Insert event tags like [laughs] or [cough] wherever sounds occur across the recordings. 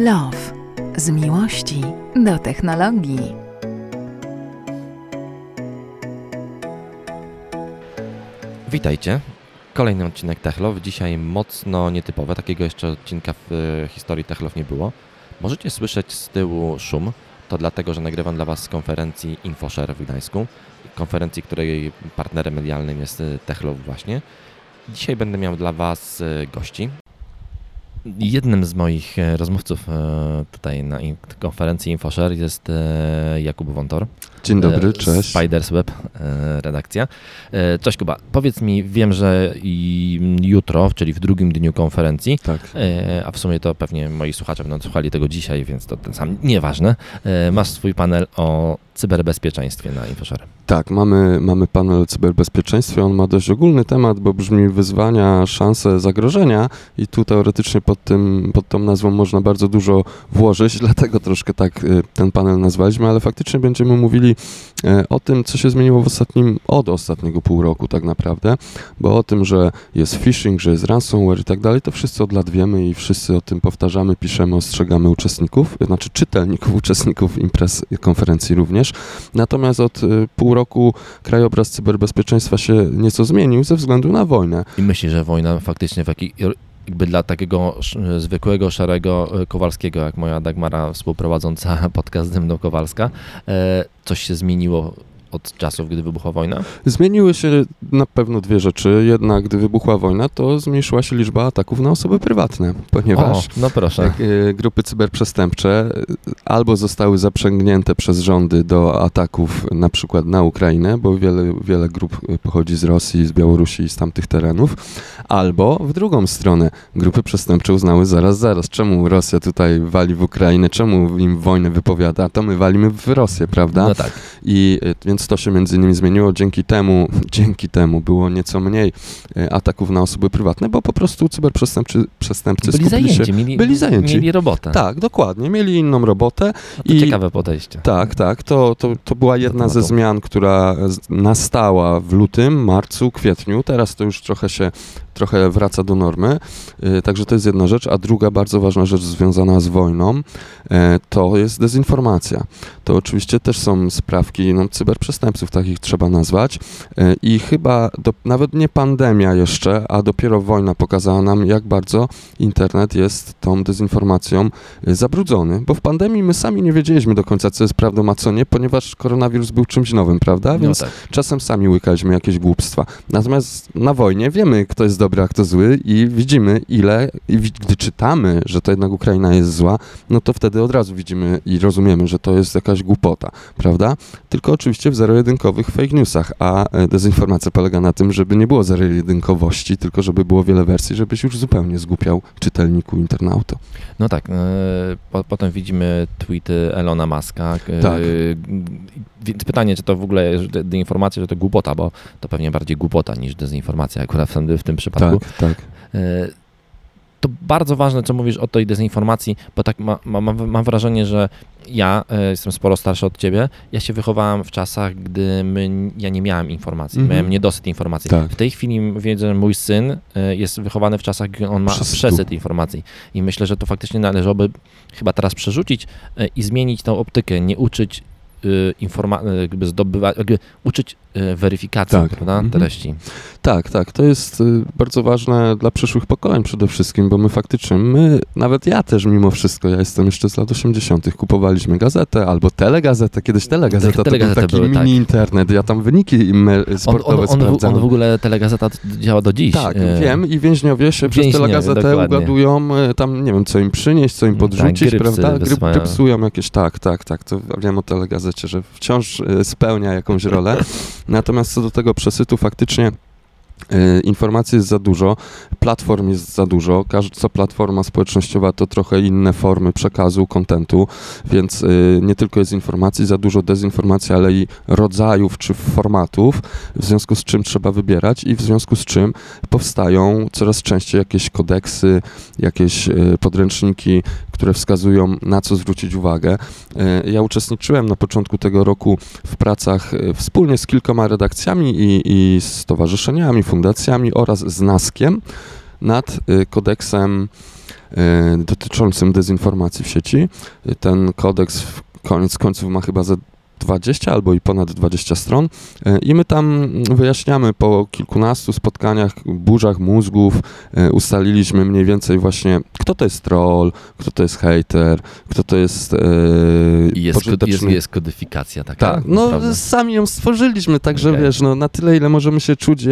Love. Z miłości do technologii. Witajcie. Kolejny odcinek Techlove. Dzisiaj mocno nietypowe. Takiego jeszcze odcinka w e, historii Techlove nie było. Możecie słyszeć z tyłu szum. To dlatego, że nagrywam dla Was z konferencji InfoShare w Gdańsku. Konferencji, której partnerem medialnym jest e, Techlove właśnie. Dzisiaj będę miał dla Was e, gości. Jednym z moich e, rozmówców e, tutaj na konferencji InfoShare jest e, Jakub Wątor. Dzień dobry, cześć. Spiders Web redakcja. Cześć Kuba, powiedz mi, wiem, że jutro, czyli w drugim dniu konferencji, Tak. a w sumie to pewnie moi słuchacze będą słuchali tego dzisiaj, więc to ten sam nieważne, masz swój panel o cyberbezpieczeństwie na InfoShare. Tak, mamy, mamy panel o cyberbezpieczeństwie. On ma dość ogólny temat, bo brzmi wyzwania, szanse, zagrożenia i tu teoretycznie pod, tym, pod tą nazwą można bardzo dużo włożyć, [laughs] dlatego troszkę tak y, ten panel nazwaliśmy, ale faktycznie będziemy mówili e, o tym, co się zmieniło w ostatnim, od ostatniego pół roku tak naprawdę, bo o tym, że jest phishing, że jest ransomware i tak dalej, to wszyscy od lat wiemy i wszyscy o tym powtarzamy, piszemy, ostrzegamy uczestników, znaczy czytelników, uczestników imprez, konferencji również. Natomiast od y, pół roku krajobraz cyberbezpieczeństwa się nieco zmienił ze względu na wojnę. I myślisz, że wojna faktycznie w jakiej jakby dla takiego zwykłego, szarego e, Kowalskiego, jak moja Dagmara współprowadząca [laughs] podcast ze mną Kowalska, e, coś się zmieniło od czasów, gdy wybuchła wojna? Zmieniły się na pewno dwie rzeczy. Jedna, gdy wybuchła wojna, to zmniejszyła się liczba ataków na osoby prywatne, ponieważ O, no proszę. E, grupy cyberprzestępcze e, albo zostały zaprzęgnięte przez rządy do ataków na przykład na Ukrainę, bo wiele, wiele grup e, pochodzi z Rosji, z Białorusi i z tamtych terenów, albo w drugą stronę grupy przestępcze uznały zaraz, zaraz, czemu Rosja tutaj wali w Ukrainę, czemu im wojnę wypowiada, to my walimy w Rosję, prawda? No tak. I e, więc to się między innymi zmieniło. Dzięki temu, [laughs] dzięki temu było nieco mniej e, ataków na osoby prywatne, bo po prostu cyberprzestępcy przestępcy Byli skupili się. zajęci, mieli, byli zajęci. mieli robotę. Tak, dokładnie. Mieli inną robotę. No to i- ciekawe podejście. Tak, tak. To, to, to była jedna ze zmian, która nastała w lutym, marcu, kwietniu. Teraz to już trochę się trochę wraca do normy. Y, Także to jest jedna rzecz. A druga bardzo ważna rzecz związana z wojną e, to jest dezinformacja. To oczywiście też są sprawki no, cyberprzestępców, takich trzeba nazwać. E, I chyba do, nawet nie pandemia jeszcze, a dopiero wojna pokazała nam, jak bardzo internet jest tą dezinformacją y, zabrudzony, bo w pandemii my sami nie wiedzieliśmy do końca, co jest prawdą, a co nie, ponieważ koronawirus był czymś nowym, prawda? No Więc tak. czasem sami łykaliśmy jakieś głupstwa. Natomiast na wojnie wiemy, kto jest dobry, a kto zły i widzimy, ile, i gdy czytamy, że to jednak Ukraina jest zła, no to wtedy od razu widzimy i rozumiemy, że to jest jakaś głupota, prawda? Tylko oczywiście w zero-jedynkowych fake newsach, a e, dezinformacja polega na tym, żeby nie było zero-jedynkowości, tylko żeby było wiele wersji, żebyś już zupełnie zgupiał czytelniku, internauto. No tak, e, po, potem widzimy tweety Elona Muska. e, Tak. Więc pytanie, czy to w ogóle jest de- deinformacja, czy to głupota, bo to pewnie bardziej głupota niż dezinformacja akurat w tym, przypadku. Tak, tak. To bardzo ważne, co mówisz o tej dezinformacji, bo tak ma, ma, mam wrażenie, że ja e, jestem sporo starszy od ciebie. Ja się wychowałem w czasach, gdy my, ja nie miałem informacji, Mhm. miałem niedosyt informacji. Tak. W tej chwili wiedzę, że mój syn e, jest wychowany w czasach, gdy on ma Przesytu. przesyt informacji. I myślę, że to faktycznie należałoby chyba teraz przerzucić e, i zmienić tą optykę, nie uczyć informacji, jakby zdobywać, jakby uczyć e, weryfikacji Tak. prawda, Mhm. treści. Tak, tak. To jest y, bardzo ważne dla przyszłych pokoleń przede wszystkim, bo my faktycznie, my, nawet ja też mimo wszystko, ja jestem jeszcze z lat 80., kupowaliśmy gazetę albo telegazetę. Kiedyś telegazeta to był taki były, tak. mini internet. Ja tam wyniki On, sportowe on, on, w- sprawdzałem. on w ogóle telegazeta działa do dziś. Tak, E, wiem i więźniowie się przez Więźniowie, telegazetę dokładnie. ugadują, e, tam nie wiem, co im przynieść, co im Tak, podrzucić, grypsy prawda? Gry, wysyłają. grypsują jakieś, tak, tak, tak, to wiem o telegazecie, że wciąż e, spełnia jakąś rolę. [laughs] Natomiast co do tego przesytu, faktycznie e, informacji jest za dużo, platform jest za dużo, każda co platforma społecznościowa to trochę inne formy przekazu, kontentu, więc e, nie tylko jest informacji za dużo, dezinformacji, ale i rodzajów czy formatów, w związku z czym trzeba wybierać i w związku z czym powstają coraz częściej jakieś kodeksy, jakieś podręczniki, które wskazują na co zwrócić uwagę. E, Ja uczestniczyłem na początku tego roku w pracach e, wspólnie z kilkoma redakcjami i, i stowarzyszeniami, fundacjami oraz z NASKiem nad e, kodeksem dotyczącym dezinformacji w sieci. Ten kodeks koniec końców ma chyba za 20 albo i ponad 20 stron e, i my tam wyjaśniamy po kilkunastu spotkaniach, burzach mózgów, e, ustaliliśmy mniej więcej właśnie, kto to jest troll, kto to jest hater, kto to jest e, I jest, kod, jest, jest kodyfikacja taka. Tak, no naprawdę. sami ją stworzyliśmy, także okay. wiesz, no na tyle, ile możemy się czuć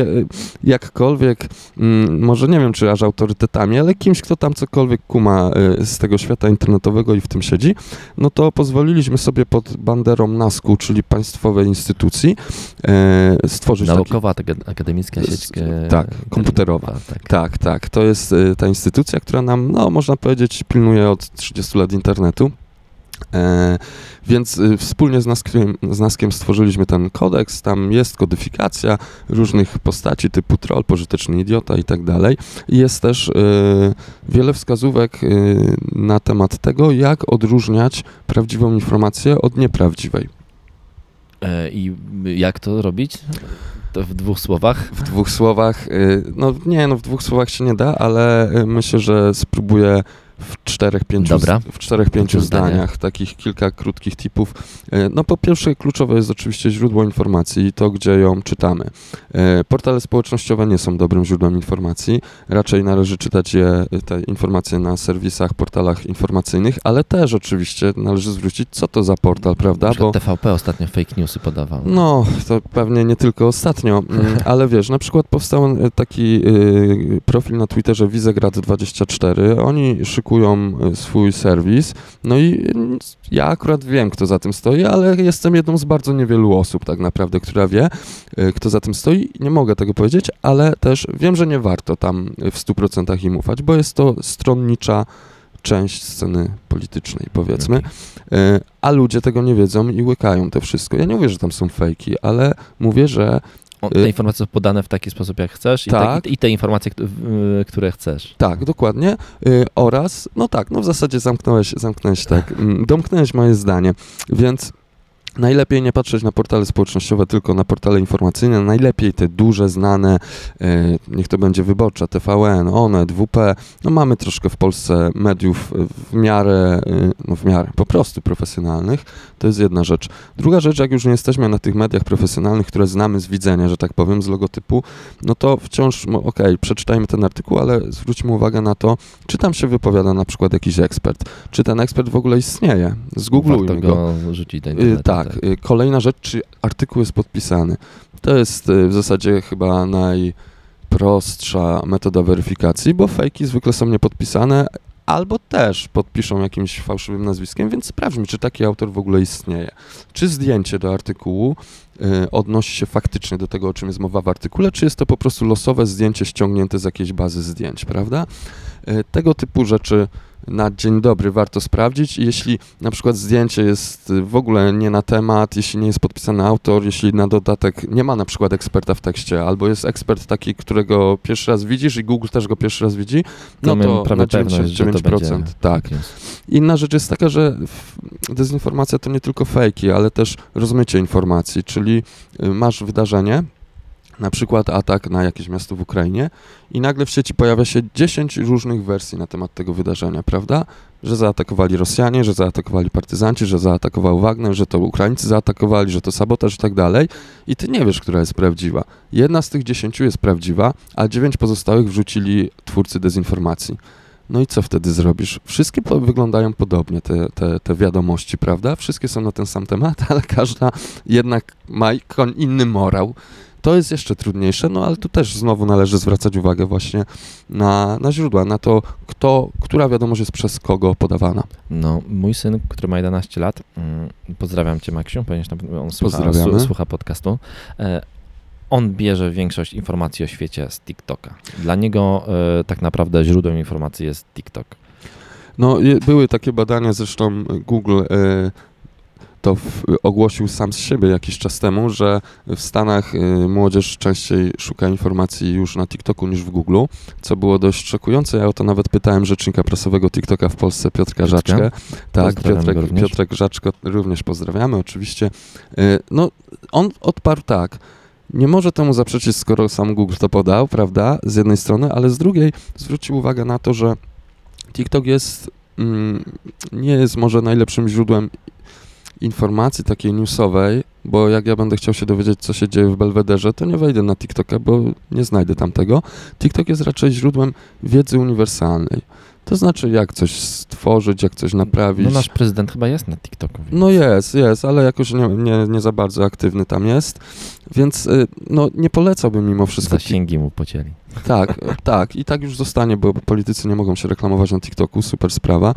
jakkolwiek, mm, może nie wiem, czy aż autorytetami, ale kimś, kto tam cokolwiek kuma z tego świata internetowego i w tym siedzi, no to pozwoliliśmy sobie pod banderą nas czyli państwowej instytucji, e, stworzyć Naukowa, taki... akademicka sieć Tak, komputerowa. Tak. tak, tak. To jest e, ta instytucja, która nam, no można powiedzieć, pilnuje od 30 lat internetu. E, więc wspólnie z Naskiem, z Naskiem stworzyliśmy ten kodeks, tam jest kodyfikacja różnych postaci typu troll, pożyteczny idiota i tak dalej. Jest też y, wiele wskazówek y, na temat tego, jak odróżniać prawdziwą informację od nieprawdziwej. E, I jak to robić? To w dwóch słowach? W dwóch słowach, y, no nie, no w dwóch słowach się nie da, ale y, myślę, że spróbuję w czterech, pięciu, Dobra. W czterech, pięciu zdaniach, takich kilka krótkich tipów. E, no po pierwsze kluczowe jest oczywiście źródło informacji i to, gdzie ją czytamy. E, portale społecznościowe nie są dobrym źródłem informacji, raczej należy czytać je, te informacje na serwisach, portalach informacyjnych, ale też oczywiście należy zwrócić, co to za portal, prawda? Bo TVP ostatnio fake newsy podawał. No, to pewnie nie tylko ostatnio, mm, [laughs] ale wiesz, na przykład powstał e, taki profil na Twitterze Wizegrad24, oni szykują szykują e, swój serwis. No i mm, ja akurat wiem, kto za tym stoi, ale jestem jedną z bardzo niewielu osób tak naprawdę, która wie, e, kto za tym stoi. Nie mogę tego powiedzieć, ale też wiem, że nie warto tam w 100% im ufać, bo jest to stronnicza część sceny politycznej, powiedzmy, okay. a ludzie tego nie wiedzą i łykają to wszystko. Ja nie mówię, że tam są fejki, ale mówię, że te y, informacje są podane w taki sposób, jak chcesz i, tak. te, i te informacje, które chcesz. Tak, dokładnie. Y, oraz, no tak, no w zasadzie zamknąłeś, zamknąłeś tak, mm, domknąłeś moje zdanie, więc Najlepiej nie patrzeć na portale społecznościowe, tylko na portale informacyjne. Najlepiej te duże, znane, e, niech to będzie Wyborcza, TVN, ONE, WP. No mamy troszkę w Polsce mediów w miarę, e, no w miarę, po prostu profesjonalnych. To jest jedna rzecz. Druga rzecz, jak już nie jesteśmy na tych mediach profesjonalnych, które znamy z widzenia, że tak powiem, z logotypu, no to wciąż, okej, okay, przeczytajmy ten artykuł, ale zwróćmy uwagę na to, czy tam się wypowiada na przykład jakiś ekspert, czy ten ekspert w ogóle istnieje. Zgooglujmy go. go rzucić do internetu. Tak, tak. Y, kolejna rzecz, czy artykuł jest podpisany. To jest y, w zasadzie chyba najprostsza metoda weryfikacji, bo fejki zwykle są niepodpisane, albo też podpiszą jakimś fałszywym nazwiskiem, więc sprawdźmy, czy taki autor w ogóle istnieje. Czy zdjęcie do artykułu odnosi się faktycznie do tego, o czym jest mowa w artykule, czy jest to po prostu losowe zdjęcie ściągnięte z jakiejś bazy zdjęć, prawda? Y, tego typu rzeczy na dzień dobry warto sprawdzić. Jeśli na przykład zdjęcie jest w ogóle nie na temat, jeśli nie jest podpisany autor, jeśli na dodatek nie ma na przykład eksperta w tekście, albo jest ekspert taki, którego pierwszy raz widzisz i Google też go pierwszy raz widzi, no to, to na 99%. tak. Inna rzecz jest taka, że dezinformacja to nie tylko fejki, ale też rozmycie informacji, czyli y, masz wydarzenie, na przykład atak na jakieś miasto w Ukrainie i nagle w sieci pojawia się 10 różnych wersji na temat tego wydarzenia, prawda? Że zaatakowali Rosjanie, że zaatakowali partyzanci, że zaatakował Wagner, że to Ukraińcy zaatakowali, że to sabotaż i tak dalej i ty nie wiesz, która jest prawdziwa. Jedna z tych 10 jest prawdziwa, a dziewięć pozostałych wrzucili twórcy dezinformacji. No i co wtedy zrobisz? Wszystkie po wyglądają podobnie, te, te, te wiadomości, prawda? Wszystkie są na ten sam temat, [laughs] ale każda jednak ma inny morał. To jest jeszcze trudniejsze, no ale tu też znowu należy zwracać uwagę właśnie na, na źródła, na to, kto, która wiadomość jest przez kogo podawana. No, mój syn, który ma 11 lat, mm, pozdrawiam cię Maksiu, ponieważ on słucha, słucha podcastu, e, on bierze większość informacji o świecie z TikToka. Dla niego e, tak naprawdę źródłem informacji jest TikTok. No, były takie badania, zresztą Google e, to w, ogłosił sam z siebie jakiś czas temu, że w Stanach y, młodzież częściej szuka informacji już na TikToku niż w Google, co było dość szokujące. Ja o to nawet pytałem rzecznika prasowego TikToka w Polsce, Piotrka Żaczkę. Tak, Piotrek, Piotrek Żaczko również pozdrawiamy oczywiście. Y, no, on odparł tak. Nie może temu zaprzeczyć, skoro sam Google to podał, prawda, z jednej strony, ale z drugiej zwrócił uwagę na to, że TikTok jest, mm, nie jest może najlepszym źródłem informacji takiej newsowej, bo jak ja będę chciał się dowiedzieć, co się dzieje w Belwederze, to nie wejdę na TikToka, bo nie znajdę tam tego. TikTok jest raczej źródłem wiedzy uniwersalnej. To znaczy, jak coś stworzyć, jak coś naprawić. No nasz prezydent chyba jest na TikToku. więc- No jest, jest, ale jakoś nie, nie, nie za bardzo aktywny tam jest, więc y, no, nie polecałbym mimo wszystko. Zasięgi mu pocięli. Tak, [laughs] tak i tak już zostanie, bo politycy nie mogą się reklamować na TikToku, super sprawa.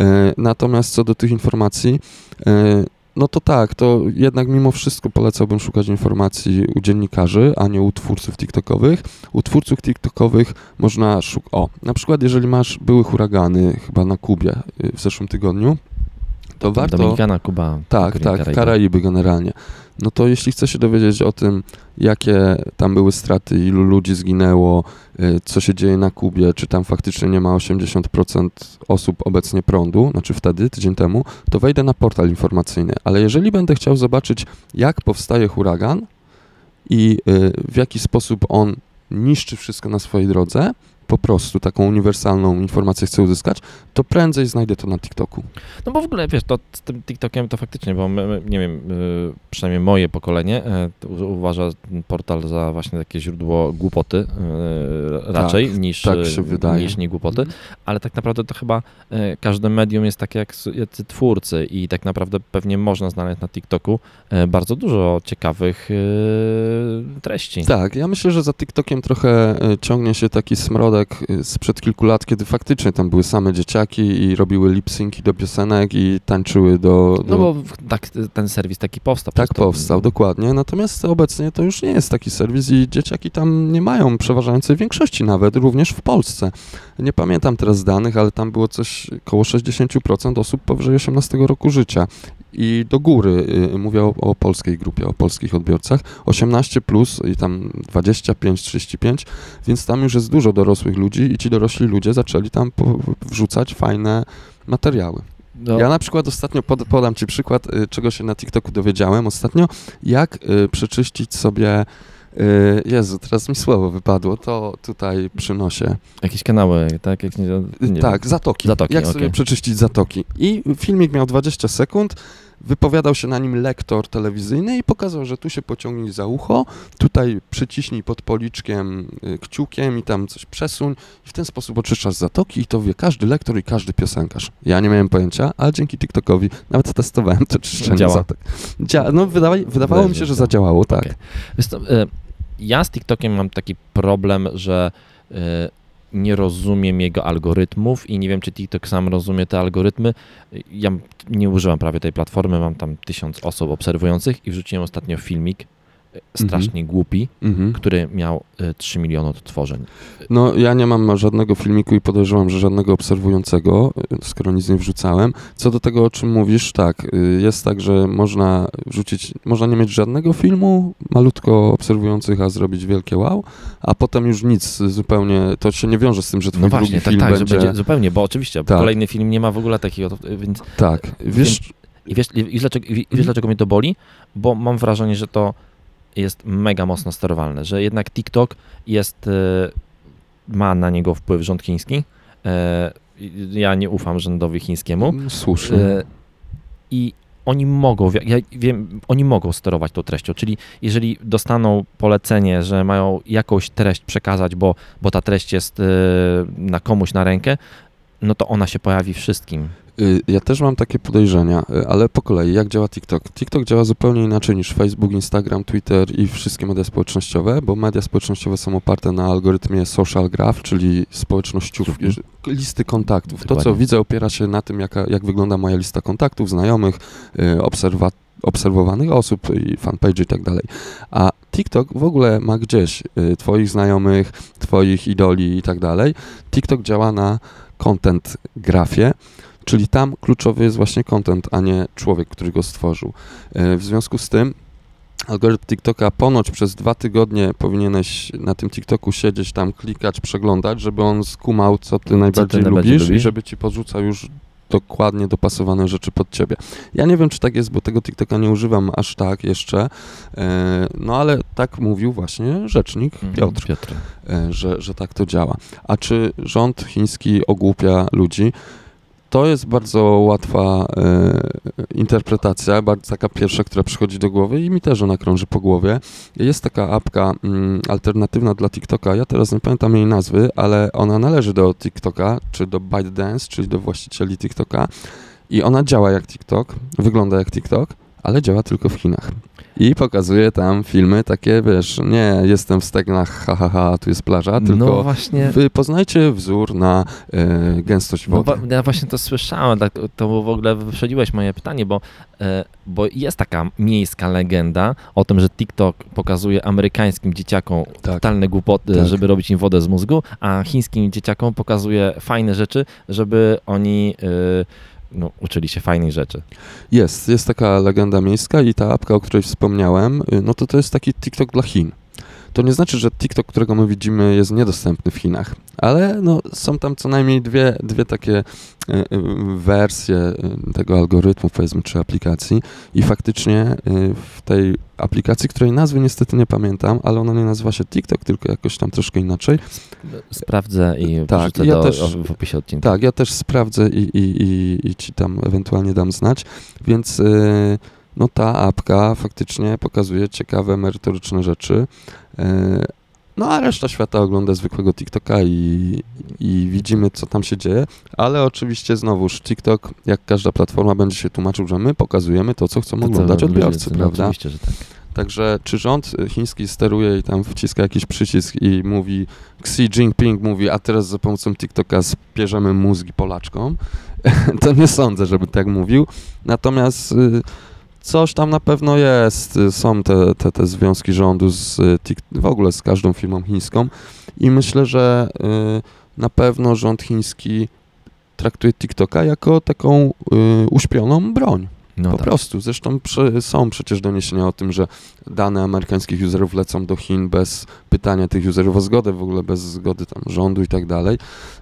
E, Natomiast co do tych informacji, e, no to tak, to jednak mimo wszystko polecałbym szukać informacji u dziennikarzy, a nie u twórców TikTokowych. U twórców TikTokowych można szukać, o, na przykład jeżeli masz, były huragany chyba na Kubie y, w zeszłym tygodniu, to warto... Dominikana, Kuba. Tak, Karaiby. tak, Karaiby generalnie. No to jeśli chce się dowiedzieć o tym, jakie tam były straty, ilu ludzi zginęło, y, co się dzieje na Kubie, czy tam faktycznie nie ma 80% osób obecnie prądu, znaczy wtedy, tydzień temu, to wejdę na portal informacyjny. Ale jeżeli będę chciał zobaczyć, jak powstaje huragan i y, w jaki sposób on niszczy wszystko na swojej drodze, po prostu taką uniwersalną informację chcę uzyskać, to prędzej znajdę to na TikToku. No bo w ogóle, wiesz, to z tym TikTokiem to faktycznie, bo my, my, nie wiem, y, przynajmniej moje pokolenie y, u- uważa portal za właśnie takie źródło głupoty y, raczej niż, tak y, się wydaje. niż nie głupoty, ale tak naprawdę to chyba y, każde medium jest takie jak twórcy i tak naprawdę pewnie można znaleźć na TikToku bardzo dużo ciekawych treści. Tak, ja myślę, że za TikTokiem trochę e, ciągnie się taki smrodek e, sprzed kilku lat, kiedy faktycznie tam były same dzieciaki i robiły lip-synki do piosenek i tańczyły do... do... No bo tak ten serwis taki powstał. Tak to- powstał, dokładnie. Natomiast obecnie to już nie jest taki serwis i dzieciaki tam nie mają przeważającej większości nawet, również w Polsce. Nie pamiętam teraz danych, ale tam było coś około 60% osób powyżej 18 roku życia. I do góry, y, mówię o, o polskiej grupie, o polskich odbiorcach, 18 plus i tam 25, 35, więc tam już jest dużo dorosłych ludzi i ci dorośli ludzie zaczęli tam wrzucać fajne materiały. No, Ja na przykład ostatnio pod, podam Ci przykład, y, czego się na TikToku dowiedziałem ostatnio, jak y, przeczyścić sobie. Y, Jezu, teraz mi słowo wypadło, to tutaj przynoszę. Jakieś kanały, tak? Jak nie, nie tak, zatoki. Zatoki, jak okej. sobie przeczyścić zatoki. I filmik miał 20 sekund, wypowiadał się na nim lektor telewizyjny i pokazał, że tu się pociągnij za ucho, tutaj przyciśnij pod policzkiem y, kciukiem i tam coś przesuń i w ten sposób oczyszczasz zatoki i to wie każdy lektor i każdy piosenkarz. Ja nie miałem pojęcia, ale dzięki TikTokowi nawet testowałem to czyszczenie Działa. zatok. Dzia no wydawa wydawało mi się, że zadziałało, tak. Okej. Ja z TikTokiem mam taki problem, że e, nie rozumiem jego algorytmów i nie wiem, czy TikTok sam rozumie te algorytmy. Ja nie używam prawie tej platformy, mam tam tysiąc osób obserwujących i wrzuciłem ostatnio filmik strasznie głupi, Mhm. który miał e, 3 miliony odtworzeń. No, ja nie mam żadnego filmiku i podejrzewam, że żadnego obserwującego, y, skoro nic nie wrzucałem. Co do tego, o czym mówisz, tak, y, jest tak, że można wrzucić, można nie mieć żadnego filmu, malutko obserwujących, a zrobić wielkie wow, a potem już nic zupełnie, to się nie wiąże z tym, że twój No drugi właśnie, tak, film tak, będzie... będzie zupełnie, bo oczywiście Tak. kolejny film nie ma w ogóle takiego, więc Tak, wiesz, I wiesz, i wiesz, dlaczego, i wiesz dlaczego mnie to boli? Bo mam wrażenie, że to jest mega mocno sterowalne, że jednak TikTok jest, e, ma na niego wpływ rząd chiński. E, ja nie ufam rządowi chińskiemu. mm, słusznie. E, I oni mogą, ja wiem, oni mogą sterować tą treścią, czyli jeżeli dostaną polecenie, że mają jakąś treść przekazać, bo, bo ta treść jest na komuś na rękę, no to ona się pojawi wszystkim. Y, Ja też mam takie podejrzenia, y, ale po kolei, jak działa TikTok? TikTok działa zupełnie inaczej niż Facebook, Instagram, Twitter i wszystkie media społecznościowe, bo media społecznościowe są oparte na algorytmie social graph, czyli społecznościówki, Mhm. listy kontaktów. To, co widzę, opiera się na tym, jaka, jak wygląda moja lista kontaktów, znajomych, y, obserwa- obserwowanych osób i fanpage i tak dalej. A TikTok w ogóle ma gdzieś y, twoich znajomych, twoich idoli i tak dalej. TikTok działa na content grafie, Czyli tam kluczowy jest właśnie content, a nie człowiek, który go stworzył. E, W związku z tym algorytm TikToka ponoć przez dwa tygodnie powinieneś na tym TikToku siedzieć tam, klikać, przeglądać, żeby on skumał, co ty najbardziej najbardziej lubisz i żeby ci podrzucał już dokładnie dopasowane rzeczy pod ciebie. Ja nie wiem, czy tak jest, bo tego TikToka nie używam aż tak jeszcze, e, no ale tak mówił właśnie rzecznik Mhm, Piotr, Piotr. e, że, że tak to działa. A czy rząd chiński ogłupia ludzi? To jest bardzo łatwa e, interpretacja, bardzo taka pierwsza, która przychodzi do głowy i mi też ona krąży po głowie. Jest taka apka mm, alternatywna dla TikToka, ja teraz nie pamiętam jej nazwy, ale ona należy do TikToka, czy do ByteDance, czyli do właścicieli TikToka i ona działa jak TikTok, wygląda jak TikTok, ale działa tylko w Chinach. I pokazuje tam filmy takie, wiesz, nie jestem w stegnach, ha, ha, ha, tu jest plaża, No tylko właśnie. wy poznajcie wzór na e, gęstość No, wody. wa- ja właśnie to słyszałem, tak, to w ogóle wyprzedziłeś moje pytanie, bo, e, bo jest taka miejska legenda o tym, że TikTok pokazuje amerykańskim dzieciakom Tak. totalne głupoty, Tak. żeby robić im wodę z mózgu, a chińskim dzieciakom pokazuje fajne rzeczy, żeby oni e, no, uczyli się fajnych rzeczy. Jest, jest taka legenda miejska i ta apka, o której wspomniałem, y, no to to jest taki TikTok dla Chin. To nie znaczy, że TikTok, którego my widzimy, jest niedostępny w Chinach, ale no, są tam co najmniej dwie, dwie takie y, y, wersje y, tego algorytmu, powiedzmy, czy aplikacji i faktycznie w tej aplikacji, której nazwy niestety nie pamiętam, ale ona nie nazywa się TikTok, tylko jakoś tam troszkę inaczej. Sprawdzę i Tak, ja do, też- w opisie odcinka. Tak, ja też sprawdzę i, i, i, i ci tam ewentualnie dam znać, więc y, no ta apka faktycznie pokazuje ciekawe, merytoryczne rzeczy. y, No a reszta świata ogląda zwykłego TikToka i, i widzimy, co tam się dzieje, ale oczywiście znowuż TikTok, jak każda platforma, będzie się tłumaczył, że my pokazujemy to, co chcą To co oglądać ludzie- odbiorcy, no, prawda? Oczywiście, że tak. Także czy rząd chiński steruje i tam wciska jakiś przycisk i mówi, Xi Jinping mówi, a teraz za pomocą TikToka spierzemy mózgi Polaczkom, [laughs] to nie sądzę, żeby tak mówił. Natomiast y, coś tam na pewno jest. Y, Są te, te, te związki rządu z y, w ogóle z każdą firmą chińską i myślę, że y, na pewno rząd chiński traktuje TikToka jako taką uśpioną broń. No Po tak. prostu. Zresztą przy, są przecież doniesienia o tym, że dane amerykańskich userów lecą do Chin bez pytania tych userów o zgodę, w ogóle bez zgody tam rządu i tak dalej.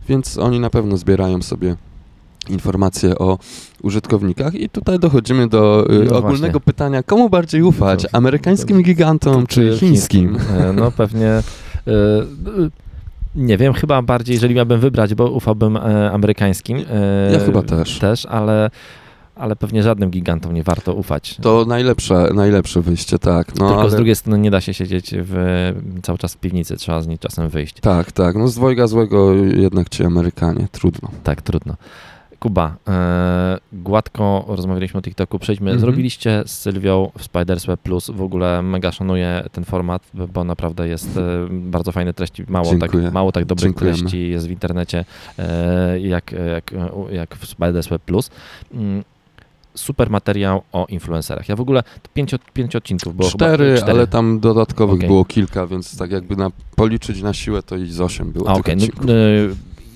Więc oni na pewno zbierają sobie informacje o użytkownikach i tutaj dochodzimy do y, No ogólnego właśnie. pytania, komu bardziej ufać? Amerykańskim gigantom czy chińskim? [laughs] E, No pewnie. e, Nie wiem, chyba bardziej, jeżeli miałbym wybrać, bo ufałbym e, amerykańskim. Ja chyba też. Też, ale, ale pewnie żadnym gigantom nie warto ufać. To najlepsze, najlepsze wyjście, tak. No, Tylko ale... z drugiej strony nie da się siedzieć w, cały czas w piwnicy, trzeba z niej czasem wyjść. Tak, tak. No z dwojga złego jednak ci Amerykanie. Trudno. Tak, trudno. Kuba, e, gładko rozmawialiśmy o TikToku, przejdźmy. Mhm. Zrobiliście z Sylwią w Spidersweb Plus, w ogóle mega szanuję ten format, bo- naprawdę jest e, bardzo fajne treści, mało tak, mało tak dobrych Dziękujemy. treści jest w internecie e, jak, jak, jak w Spidersweb Plus. Mm, Super materiał o influencerach. Ja w ogóle pięć, pięć odcinków było. chyba- cztery, ale tam dodatkowych Okej. było kilka, więc tak jakby na, policzyć na siłę to i z osiem było A, okej. no,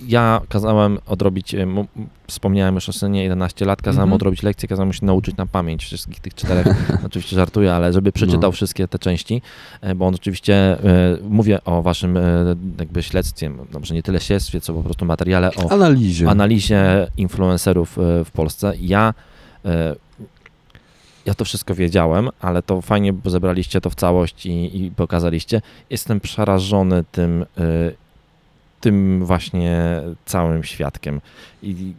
ja kazałem odrobić, m- wspomniałem już o synie 11 lat, kazałem Mhm. odrobić lekcję, kazałem się nauczyć na pamięć wszystkich tych czterech, [laughs] oczywiście żartuję, ale żeby przeczytał No. wszystkie te części, e, bo on oczywiście, y, mówię o waszym jakby śledztwie, dobrze, nie tyle śledztwie, co po prostu materiale o Analizie. analizie influencerów w Polsce. Ja ja to wszystko wiedziałem, ale to fajnie, bo zebraliście to w całość i, i pokazaliście. Jestem przerażony tym, tym właśnie całym świadkiem. I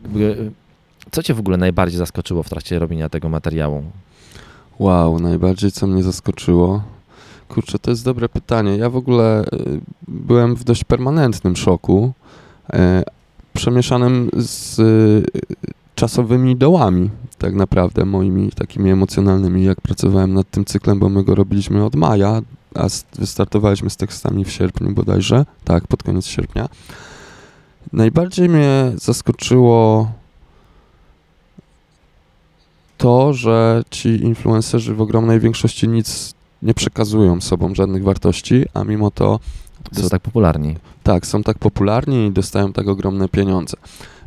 co cię w ogóle najbardziej zaskoczyło w trakcie robienia tego materiału? Wow, najbardziej co mnie zaskoczyło. Kurczę, to jest dobre pytanie. Ja w ogóle y, byłem w dość permanentnym szoku, y, przemieszanym z y, czasowymi dołami, tak naprawdę, moimi takimi emocjonalnymi, jak pracowałem nad tym cyklem, bo my go robiliśmy od maja, a wystartowaliśmy z tekstami w sierpniu bodajże, tak, pod koniec sierpnia. Najbardziej mnie zaskoczyło to, że ci influencerzy w ogromnej większości nic nie przekazują sobą, żadnych wartości, a mimo to Są tak popularni. tak, są tak popularni i dostają tak ogromne pieniądze.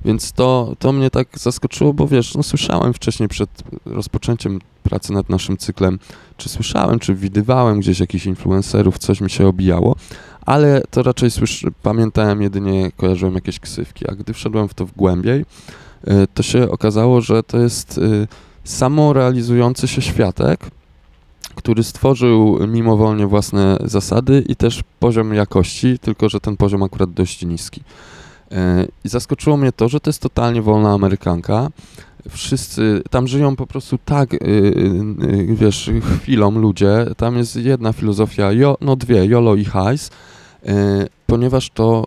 Więc to, to mnie tak zaskoczyło, bo wiesz, no słyszałem wcześniej przed rozpoczęciem pracy nad naszym cyklem, czy słyszałem, czy widywałem gdzieś jakichś influencerów, coś mi się obijało, ale to raczej słysz, pamiętałem jedynie, kojarzyłem jakieś ksywki, a gdy wszedłem w to w głębiej, e, to się okazało, że to jest e, samorealizujący się światek, który stworzył mimowolnie własne zasady i też poziom jakości, tylko że ten poziom akurat dość niski. E, I zaskoczyło mnie to, że to jest totalnie wolna Amerykanka. Wszyscy tam żyją po prostu tak, y, y, wiesz, chwilą ludzie. Tam jest jedna filozofia, no dwie, YOLO i hajs, e, ponieważ to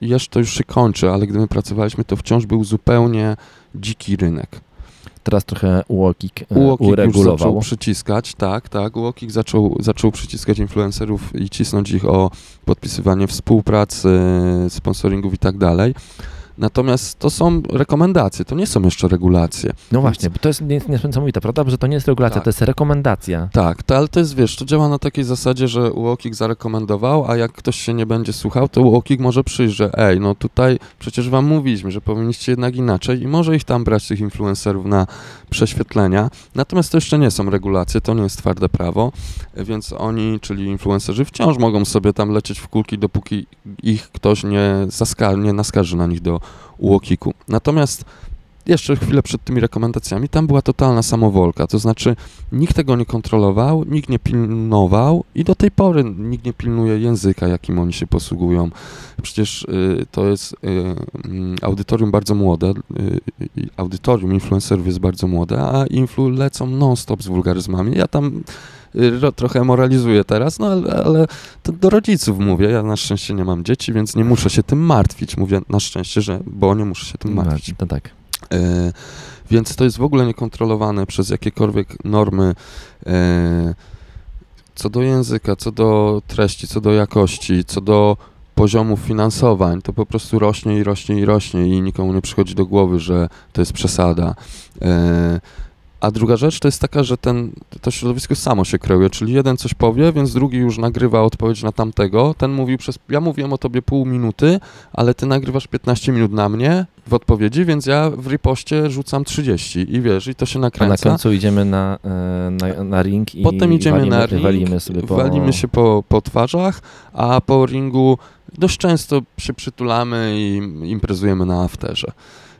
jeszcze to już się kończy, ale gdy my pracowaliśmy, to wciąż był zupełnie dziki rynek. Teraz trochę Łokik e, Łokik już zaczął uregulował. przyciskać, tak, tak. Łokik zaczął, zaczął przyciskać influencerów i cisnąć ich o podpisywanie współpracy, sponsoringów i tak dalej. Natomiast to są rekomendacje, to nie są jeszcze regulacje. No właśnie, bo to jest nie- niesamowite, prawda? Że to nie jest regulacja, Tak. to jest rekomendacja. Tak, to, ale to jest, wiesz, to działa na takiej zasadzie, że UOKiK zarekomendował, a jak ktoś się nie będzie słuchał, to UOKiK może przyjść, że ej, no tutaj przecież wam mówiliśmy, że powinniście jednak inaczej i może ich tam brać, tych influencerów na prześwietlenia. Natomiast to jeszcze nie są regulacje, to nie jest twarde prawo, więc oni, czyli influencerzy, wciąż mogą sobie tam lecieć w kulki, dopóki ich ktoś nie, zaska- nie naskarży na nich do UOKiK-u. Natomiast jeszcze chwilę przed tymi rekomendacjami, tam była totalna samowolka, to znaczy nikt tego nie kontrolował, nikt nie pilnował i do tej pory nikt nie pilnuje języka, jakim oni się posługują. Przecież y, to jest y, mm, audytorium bardzo młode, y, audytorium influencerów jest bardzo młode, a influ lecą non-stop z wulgaryzmami. Ja tam y, ro, trochę moralizuję teraz, no ale, ale to do rodziców mówię. Ja na szczęście nie mam dzieci, więc nie muszę się tym martwić. Mówię na szczęście, że, bo nie muszę się tym martwić. No tak. E, więc to jest w ogóle niekontrolowane przez jakiekolwiek normy e, co do języka, co do treści, co do jakości, co do poziomów finansowań. To po prostu rośnie i rośnie i rośnie i nikomu nie przychodzi do głowy, że to jest przesada. A druga rzecz to jest taka, że ten, to środowisko samo się kreuje, czyli jeden coś powie, więc drugi już nagrywa odpowiedź na tamtego. Ten mówił przez. Ja mówiłem o tobie pół minuty, ale ty nagrywasz 15 minut na mnie w odpowiedzi, więc ja w ripoście rzucam 30 i wiesz, i to się A na nakręca. końcu idziemy na, e, na, na ring i Potem idziemy walimy, na ring, walimy sobie po... walimy się po, po twarzach, a po ringu dość często się przytulamy i imprezujemy na afterze.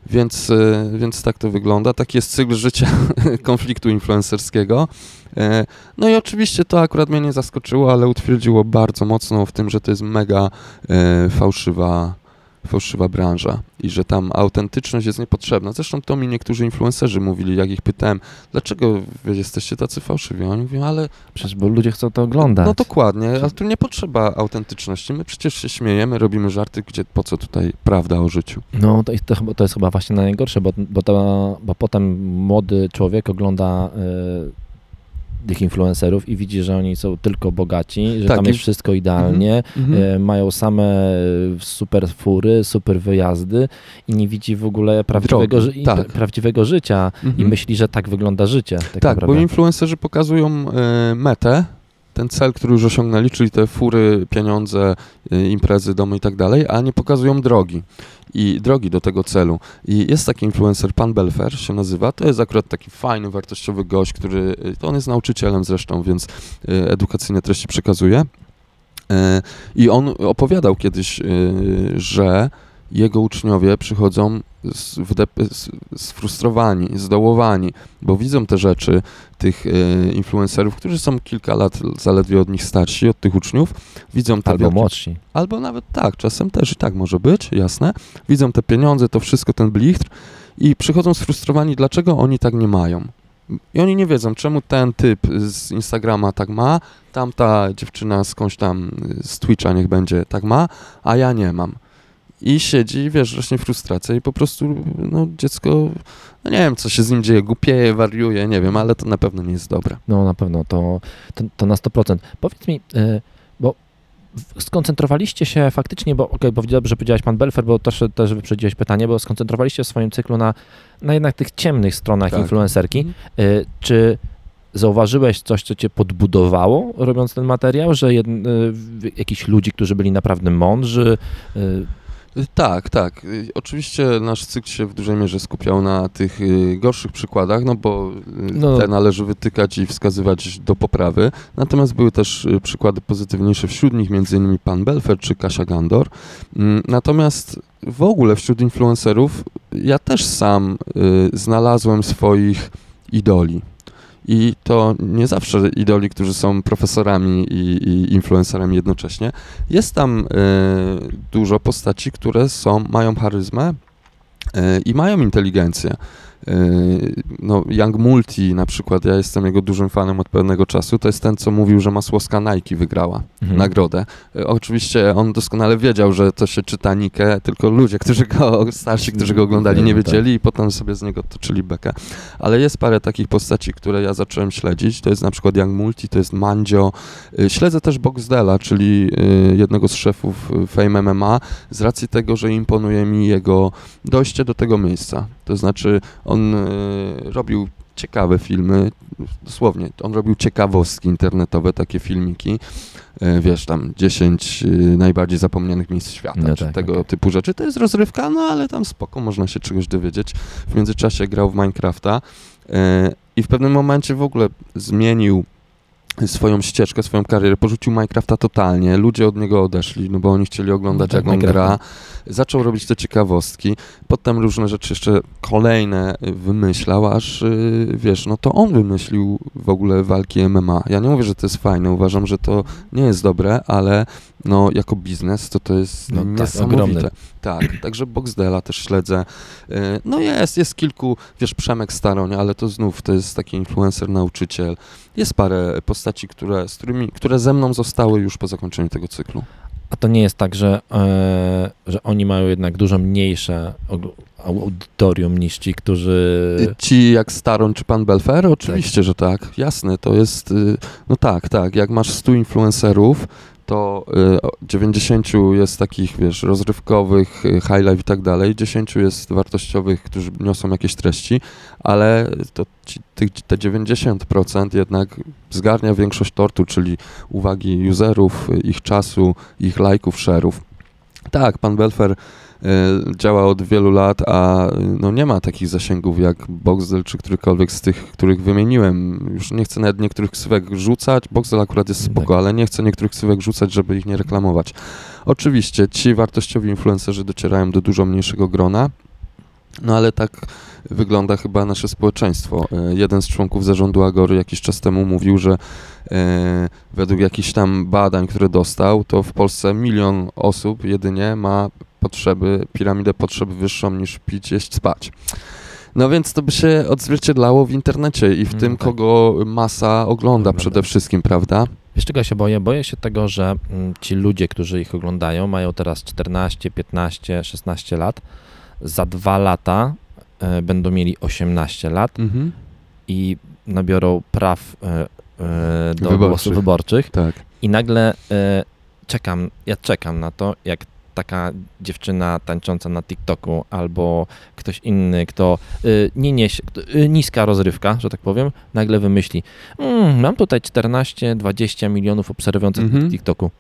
Więc, e, więc tak to wygląda. Taki jest cykl życia [laughs] konfliktu influencerskiego. E, No i oczywiście to akurat mnie nie zaskoczyło, ale utwierdziło bardzo mocno w tym, że to jest mega e, fałszywa, fałszywa branża i że tam autentyczność jest niepotrzebna. Zresztą to mi niektórzy influencerzy mówili, jak ich pytałem, dlaczego wy jesteście tacy fałszywi? Oni mówią, ale Przecież bo ludzie chcą to oglądać. no dokładnie, ale tu nie potrzeba autentyczności. My przecież się śmiejemy, robimy żarty, gdzie po co tutaj prawda o życiu. No to, to, to jest chyba właśnie najgorsze, bo, bo, to, bo potem młody człowiek ogląda e, tych influencerów i widzi, że oni są tylko bogaci, że Tak, tam i- jest wszystko idealnie, e, mają same super fury, super wyjazdy i nie widzi w ogóle prawdziwego, ży- i tak. pra- prawdziwego życia i Mhm. myśli, że tak wygląda życie. Tak, Tak, bo influencerzy pokazują e, metę, ten cel, który już osiągnęli, czyli te fury, pieniądze, e, imprezy, domy i tak dalej, a nie pokazują drogi i drogi do tego celu. I jest taki influencer, pan Belfer się nazywa, to jest akurat taki fajny, wartościowy gość, który, to on jest nauczycielem zresztą, więc e, edukacyjne treści przekazuje. E, I on opowiadał kiedyś, e, że jego uczniowie przychodzą sfrustrowani, zdołowani, bo widzą te rzeczy tych e, influencerów, którzy są kilka lat zaledwie od nich starsi, od tych uczniów, widzą te Albo wielkie- młodsi. Albo nawet tak, czasem też i tak może być, jasne. Widzą te pieniądze, to wszystko, ten blichtr i przychodzą sfrustrowani, dlaczego oni tak nie mają. I oni nie wiedzą, czemu ten typ z Instagrama tak ma, tamta dziewczyna skądś tam z Twitcha niech będzie tak ma, a ja nie mam. I siedzi, wiesz, rośnie frustracja i po prostu, no dziecko, no nie wiem, co się z nim dzieje, głupieje, wariuje, nie wiem, ale to na pewno nie jest dobre. No na pewno, to, to, to na 100%. Powiedz mi, e, bo skoncentrowaliście się faktycznie, bo okej, bo dobrze powiedziałeś pan Belfer, bo też, też wyprzedziłeś pytanie, bo skoncentrowaliście w swoim cyklu na, na jednak tych ciemnych stronach Tak. influencerki. E, Czy zauważyłeś coś, co cię podbudowało, robiąc ten materiał, że jed, w- jakiś ludzi, którzy byli naprawdę mądrzy, Y, Tak, tak. Y, Oczywiście nasz cykl się w dużej mierze skupiał na tych y, gorszych przykładach, no bo y, No. te należy wytykać i wskazywać do poprawy. Natomiast były też y, przykłady pozytywniejsze wśród nich, między innymi pan Belfer czy Kasia Gandor. Mm, Natomiast w ogóle wśród influencerów ja też sam y, znalazłem swoich idoli. I to nie zawsze idoli, którzy są profesorami i, i influencerami jednocześnie. Jest tam e, dużo postaci, które są, mają charyzmę e, i mają inteligencję. E, no, Young Multi na przykład, ja jestem jego dużym fanem od pewnego czasu, to jest ten, co mówił, że Masłowska Nike wygrała Mhm. nagrodę. E, Oczywiście on doskonale wiedział, że to się czyta Nike, tylko ludzie, którzy go, starsi, którzy go oglądali, nie tak. wiedzieli i potem sobie z niego toczyli bekę. Ale jest parę takich postaci, które ja zacząłem śledzić. To jest na przykład Young Multi, to jest Mandzio. Y, Śledzę też Boxdela, czyli y, jednego z szefów y, Fame MMA, z racji tego, że imponuje mi jego dojście do tego miejsca. To znaczy, on y, robił ciekawe filmy, dosłownie, on robił ciekawostki internetowe, takie filmiki, y, wiesz, tam 10 y, najbardziej zapomnianych miejsc świata, No czy tak, tego okej. typu rzeczy. To jest rozrywka, no ale tam spoko, można się czegoś dowiedzieć. W międzyczasie grał w Minecrafta i w pewnym momencie w ogóle zmienił swoją ścieżkę, swoją karierę, porzucił Minecrafta totalnie, ludzie od niego odeszli, no bo oni chcieli oglądać Tak, jak on gra, zaczął robić te ciekawostki, potem różne rzeczy jeszcze kolejne wymyślał, aż y, wiesz, no to on wymyślił w ogóle walki MMA. Ja nie mówię, że to jest fajne, uważam, że to nie jest dobre, ale no jako biznes to to jest No tak, niesamowite. ogromny. Tak, także Boxdela też śledzę. Y, No jest, jest kilku, wiesz, Przemek Staroń, ale to znów to jest taki influencer, nauczyciel. Jest parę postaci, które, z którymi, które ze mną zostały już po zakończeniu tego cyklu. A to nie jest tak, że, e, że oni mają jednak dużo mniejsze audytorium niż ci, którzy... Y, Ci jak Staroń czy pan Belfer? Oczywiście, że tak. Jasne, to jest, y, no tak, tak, jak masz 100 influencerów, to y, o- 90 jest takich, wiesz, rozrywkowych, y, high life i tak dalej, 10 jest wartościowych, którzy niosą jakieś treści, ale to te 90% jednak zgarnia większość tortu, czyli uwagi userów, y, ich czasu, ich lajków, share'ów. Tak, pan Belfer y, działa od wielu lat, a no nie ma takich zasięgów jak Boxdel czy którykolwiek z tych, których wymieniłem. Już nie chcę nawet niektórych ksywek rzucać. Boxdel akurat jest spoko, Tak. ale nie chcę niektórych ksywek rzucać, żeby ich nie reklamować. Oczywiście ci wartościowi influencerzy docierają do dużo mniejszego grona, no ale tak wygląda chyba nasze społeczeństwo. E, Jeden z członków zarządu Agory jakiś czas temu mówił, że e, według jakichś tam badań, które dostał, to w Polsce milion osób jedynie ma potrzeby, piramidę potrzeb wyższą niż pić, jeść, spać. No więc to by się odzwierciedlało w internecie i w Mm, tym, tak. kogo masa ogląda przede wszystkim, prawda? Wiesz czego się boję? Boję się tego, że mm, ci ludzie, którzy ich oglądają, mają teraz 14, 15, 16 lat. Za dwa lata e, będą mieli 18 lat Mhm. i nabiorą praw e, e, do Wyborczych. głosów wyborczych Tak. i nagle czekam, ja czekam na to, jak taka dziewczyna tańcząca na TikToku albo ktoś inny, kto y, nie niesie, y, niska rozrywka, że tak powiem, nagle wymyśli, mm, mam tutaj 14-20 milionów obserwujących w TikToku.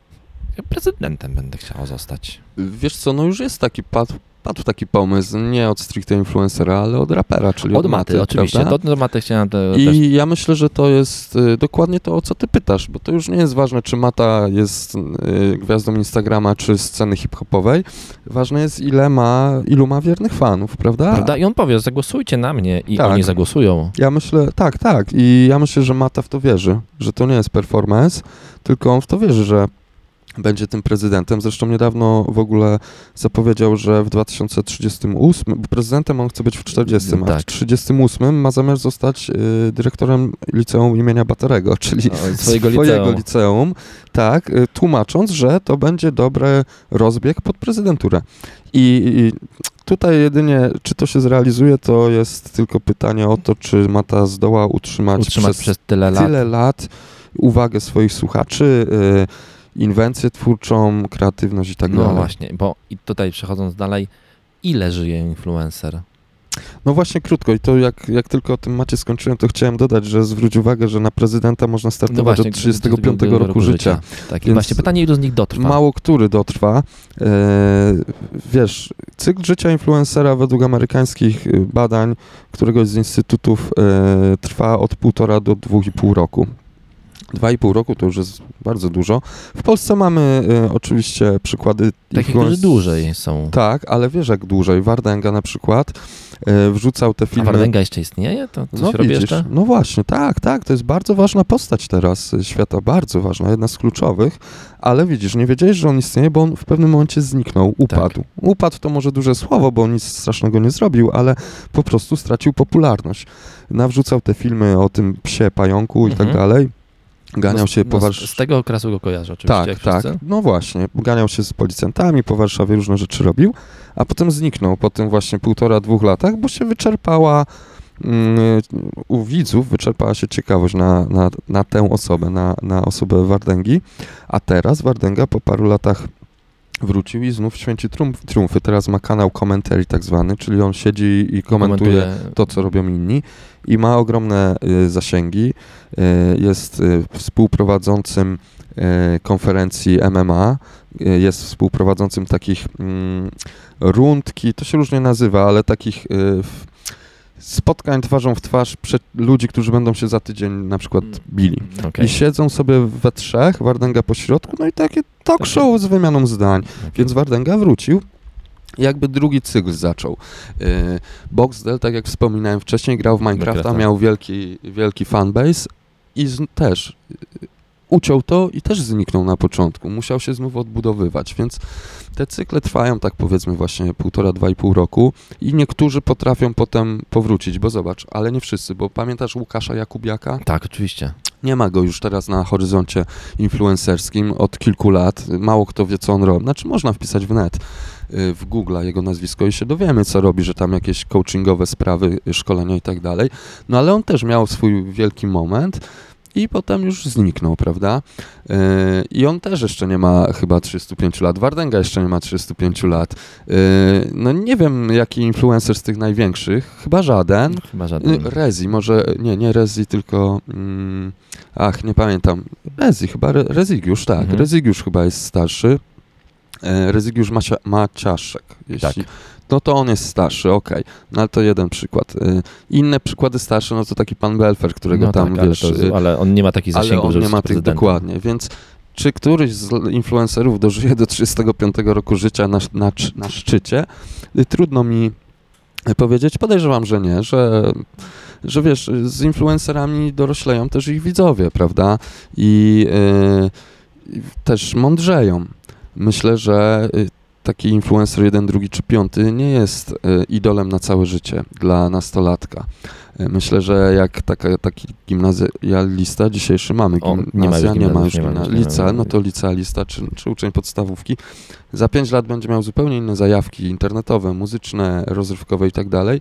Ja prezydentem będę chciał zostać. Wiesz co, no już jest taki, padł, padł taki pomysł, nie od stricte influencera, ale od rapera, czyli od, Od maty, oczywiście. prawda? Do, do maty chciałem te, I też ja myślę, że to jest y, dokładnie to, o co ty pytasz, bo to już nie jest ważne, czy Mata jest y, gwiazdą Instagrama, czy sceny hip-hopowej. Ważne jest, ile ma, ilu ma wiernych fanów, prawda? Prawda? I on powie, zagłosujcie na mnie i Tak. oni zagłosują. Ja myślę, tak, tak. I ja myślę, że Mata w to wierzy, że to nie jest performance, tylko on w to wierzy, że będzie tym prezydentem. Zresztą niedawno w ogóle zapowiedział, że w 2038, bo prezydentem on chce być w 40, a w Tak. 38 ma zamiar zostać y, dyrektorem liceum imienia Baterego, [laughs] czyli O, swojego swojego liceum. liceum, tak, y, tłumacząc, że to będzie dobry rozbieg pod prezydenturę. I, I tutaj jedynie, czy to się zrealizuje, to jest tylko pytanie o to, czy Mata zdoła utrzymać, Utrzymać przez, przez tyle lat. tyle lat uwagę swoich słuchaczy, y, inwencję twórczą, kreatywność i tak No dalej. właśnie, bo i tutaj przechodząc dalej, ile żyje influencer? No właśnie krótko i to jak, jak tylko o tym macie skończyłem, to chciałem dodać, że zwróć uwagę, że na prezydenta można startować No właśnie, od 35 roku, życia. Tak, i właśnie pytanie, ilu z nich dotrwa? Mało który dotrwa. E, wiesz, cykl życia influencera według amerykańskich y, badań któregoś z instytutów e, trwa od półtora do dwóch i pół roku. Dwa i pół roku to już jest bardzo dużo. W Polsce mamy e, oczywiście przykłady Takich, którzy dłużej są. Tak, ale wiesz jak dłużej. Wardenga na przykład e, wrzucał te A filmy... Wardenga jeszcze istnieje? To coś No robi widzisz, jeszcze? no właśnie, tak, tak, to jest bardzo ważna postać teraz y, świata, bardzo ważna, jedna z kluczowych, ale widzisz, nie wiedziałeś, że on istnieje, bo on w pewnym momencie zniknął, upadł. Upadł to może duże słowo, bo on nic strasznego nie zrobił, ale po prostu stracił popularność. Nawrzucał te filmy o tym psie pająku i tak Mhm. dalej, ganiał No, się no, po Warszawie. Z tego okresu go kojarzę oczywiście. Tak, jak tak. No właśnie, ganiał się z policjantami po Warszawie, różne rzeczy robił, a potem zniknął po tym właśnie półtora, dwóch latach, bo się wyczerpała mm, u widzów, wyczerpała się ciekawość na, na, na tę osobę, na, na osobę Wardęgi, a teraz Wardęga po paru latach wrócił i znów święci triumf, triumfy. Teraz ma kanał commentary tak zwany, czyli on siedzi i komentuje to, co robią inni i ma ogromne y, zasięgi. Y, jest y, współprowadzącym y, konferencji MMA, y, jest współprowadzącym takich mm, rundki, to się różnie nazywa, ale takich y, spotkań twarzą w twarz przed ludzi, którzy będą się za tydzień na przykład bili. Okej. I siedzą sobie we trzech, Wardęga po środku, no i takie talk Takie- show z wymianą zdań. Okej. Więc Wardęga wrócił. Jakby drugi cykl zaczął. Yy, Boxdel, tak jak wspominałem wcześniej, grał w Minecrafta, Minecrafta. miał wielki, wielki fanbase i też yy, uciął to i też zniknął na początku. Musiał się znów odbudowywać, więc te cykle trwają tak powiedzmy właśnie półtora, dwa i pół roku i niektórzy potrafią potem powrócić, bo zobacz, ale nie wszyscy, bo pamiętasz Łukasza Jakubiaka? Tak, oczywiście. Nie ma go już teraz na horyzoncie influencerskim od kilku lat. Mało kto wie, co on robi. Znaczy, można wpisać w net, y, w Google jego nazwisko i się dowiemy, co robi, że tam jakieś coachingowe sprawy, y, szkolenia i tak dalej. No ale on też miał swój wielki moment i potem już zniknął, prawda? Y, I on też jeszcze nie ma chyba 35 lat. Wardęga jeszcze nie ma 35 lat. Y, No nie wiem, jaki influencer z tych największych, chyba żaden. Chyba żaden. Y, Rezi, może, nie, nie Rezi, tylko, mm, ach, nie pamiętam, Rezi, chyba Re, Rezygiusz, tak, Mhm. Rezygiusz chyba jest starszy, e, Rezygiusz Macia, Maciaszek, jeśli, Tak. No to on jest starszy, okej, no ale to jeden przykład. Y, Inne przykłady starsze, no to taki pan Belfer, którego no tam, tak, wiesz, ale, y, ale on nie ma takich ale zasięgów, on żeby nie ma tych dokładnie, więc czy któryś z influencerów dożyje do 35 roku życia na, na, na szczycie? Y, Trudno mi powiedzieć. Podejrzewam, że nie, że, że wiesz, z influencerami dorośleją też ich widzowie, prawda? I y, i też mądrzeją. Myślę, że taki influencer jeden, drugi czy piąty nie jest y, idolem na całe życie dla nastolatka. Y, Myślę, że jak taka, taki gimnazjalista, dzisiejszy mamy O, gimnazja, nie ma już nie ma już ma. no to licealista czy, czy uczeń podstawówki, za pięć lat będzie miał zupełnie inne zajawki internetowe, muzyczne, rozrywkowe i tak dalej.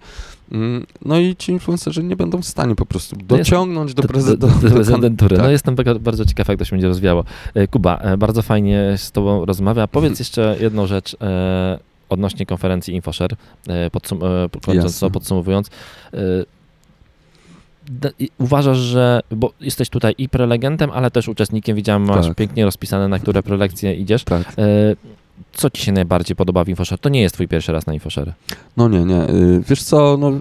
Mm, No i ci influencerzy nie będą w stanie po prostu No dociągnąć do, Do, do, do, do, prezydentury. tak. No jestem bardzo, ciekaw, jak to się będzie rozwijało. E, Kuba, e, bardzo fajnie z Tobą rozmawia. [laughs] Powiedz jeszcze jedną rzecz e, odnośnie konferencji InfoShare, e, podsum- e, kończąc to, podsumowując. Uważasz, że, bo jesteś tutaj i prelegentem, ale też uczestnikiem, widziałem, masz Tak. pięknie rozpisane, na które prelekcje idziesz. tak. E, co Ci się najbardziej podoba w InfoShare? To nie jest Twój pierwszy raz na InfoShare. No nie, nie. y, Wiesz co, no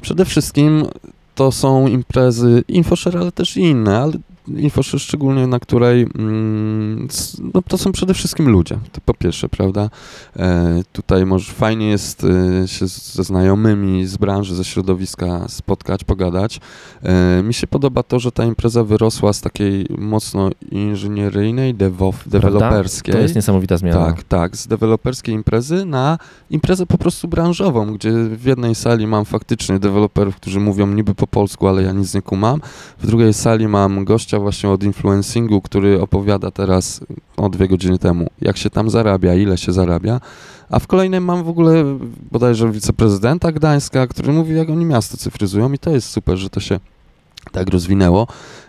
przede wszystkim to są imprezy InfoShare, ale też i inne, ale InfoShare szczególnie, na której mm, no to są przede wszystkim ludzie, to po pierwsze, prawda? E, tutaj może fajnie jest e, się ze znajomymi z branży, ze środowiska spotkać, pogadać. E, mi się podoba to, że ta impreza wyrosła z takiej mocno inżynieryjnej, dewo- deweloperskiej. To jest niesamowita zmiana. Tak, tak, z deweloperskiej imprezy na imprezę po prostu branżową, gdzie w jednej sali mam faktycznie deweloperów, którzy mówią niby po polsku, ale ja nic nie kumam. W drugiej sali mam gościa właśnie od influencingu, który opowiada teraz o dwie godziny temu, jak się tam zarabia, ile się zarabia. A w kolejnej mam w ogóle bodajże wiceprezydenta Gdańska, który mówi, jak oni miasto cyfryzują i to jest super, że to się tak rozwinęło,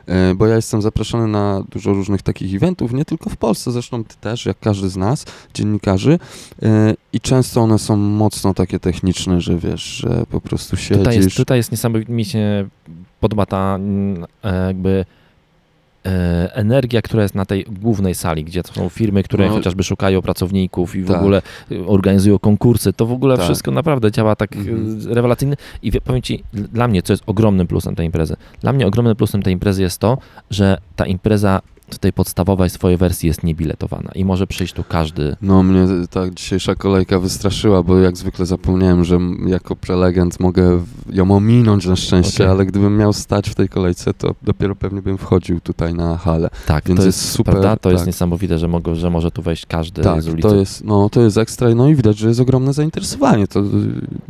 e, bo ja jestem zaproszony na dużo różnych takich eventów, nie tylko w Polsce, zresztą ty też, jak każdy z nas, dziennikarzy e, i często one są mocno takie techniczne, że wiesz, że po prostu siedzisz... Tutaj jest, tutaj jest niesamowicie, podoba ta mm, e, jakby energia, która jest na tej głównej sali, gdzie to są firmy, które No. chociażby szukają pracowników i w Tak. ogóle y, organizują konkursy, to w ogóle Tak. wszystko naprawdę działa tak Mhm. y, rewelacyjnie i wie- powiem Ci, dla mnie, co jest ogromnym plusem tej imprezy, dla mnie ogromnym plusem tej imprezy jest to, że ta impreza w tej podstawowej swojej wersji jest niebiletowana i może przyjść tu każdy. No mnie ta dzisiejsza kolejka wystraszyła, bo jak zwykle zapomniałem, że jako prelegent mogę ją ominąć na szczęście, Okej. ale gdybym miał stać w tej kolejce, to dopiero pewnie bym wchodził tutaj na halę. Tak, Więc to jest jest super, prawda? To jest tak. niesamowite, że, mogą, że może tu wejść każdy Tak, z ulicy. to jest, no, to jest ekstra, no i widać, że jest ogromne zainteresowanie. To,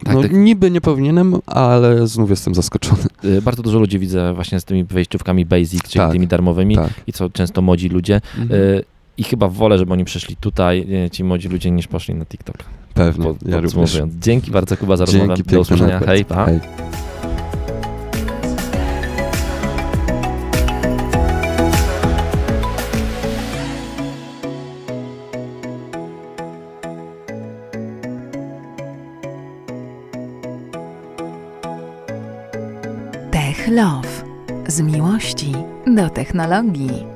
Tak, no, tak. niby nie powinienem, ale znów jestem zaskoczony. Y, Bardzo dużo ludzi widzę właśnie z tymi wejściówkami basic, czyli Tak. tymi darmowymi Tak. i co często młodzi ludzie. Mhm. Y, I chyba wolę, żeby oni przyszli tutaj, y, ci młodzi ludzie, niż poszli na TikTok. Pewnie, ja również. podsumowując. Dzięki bardzo Kuba za rozmowę. Dzięki Do usłyszenia. Hej, pa. Hej. Tech Love. Z miłości do technologii.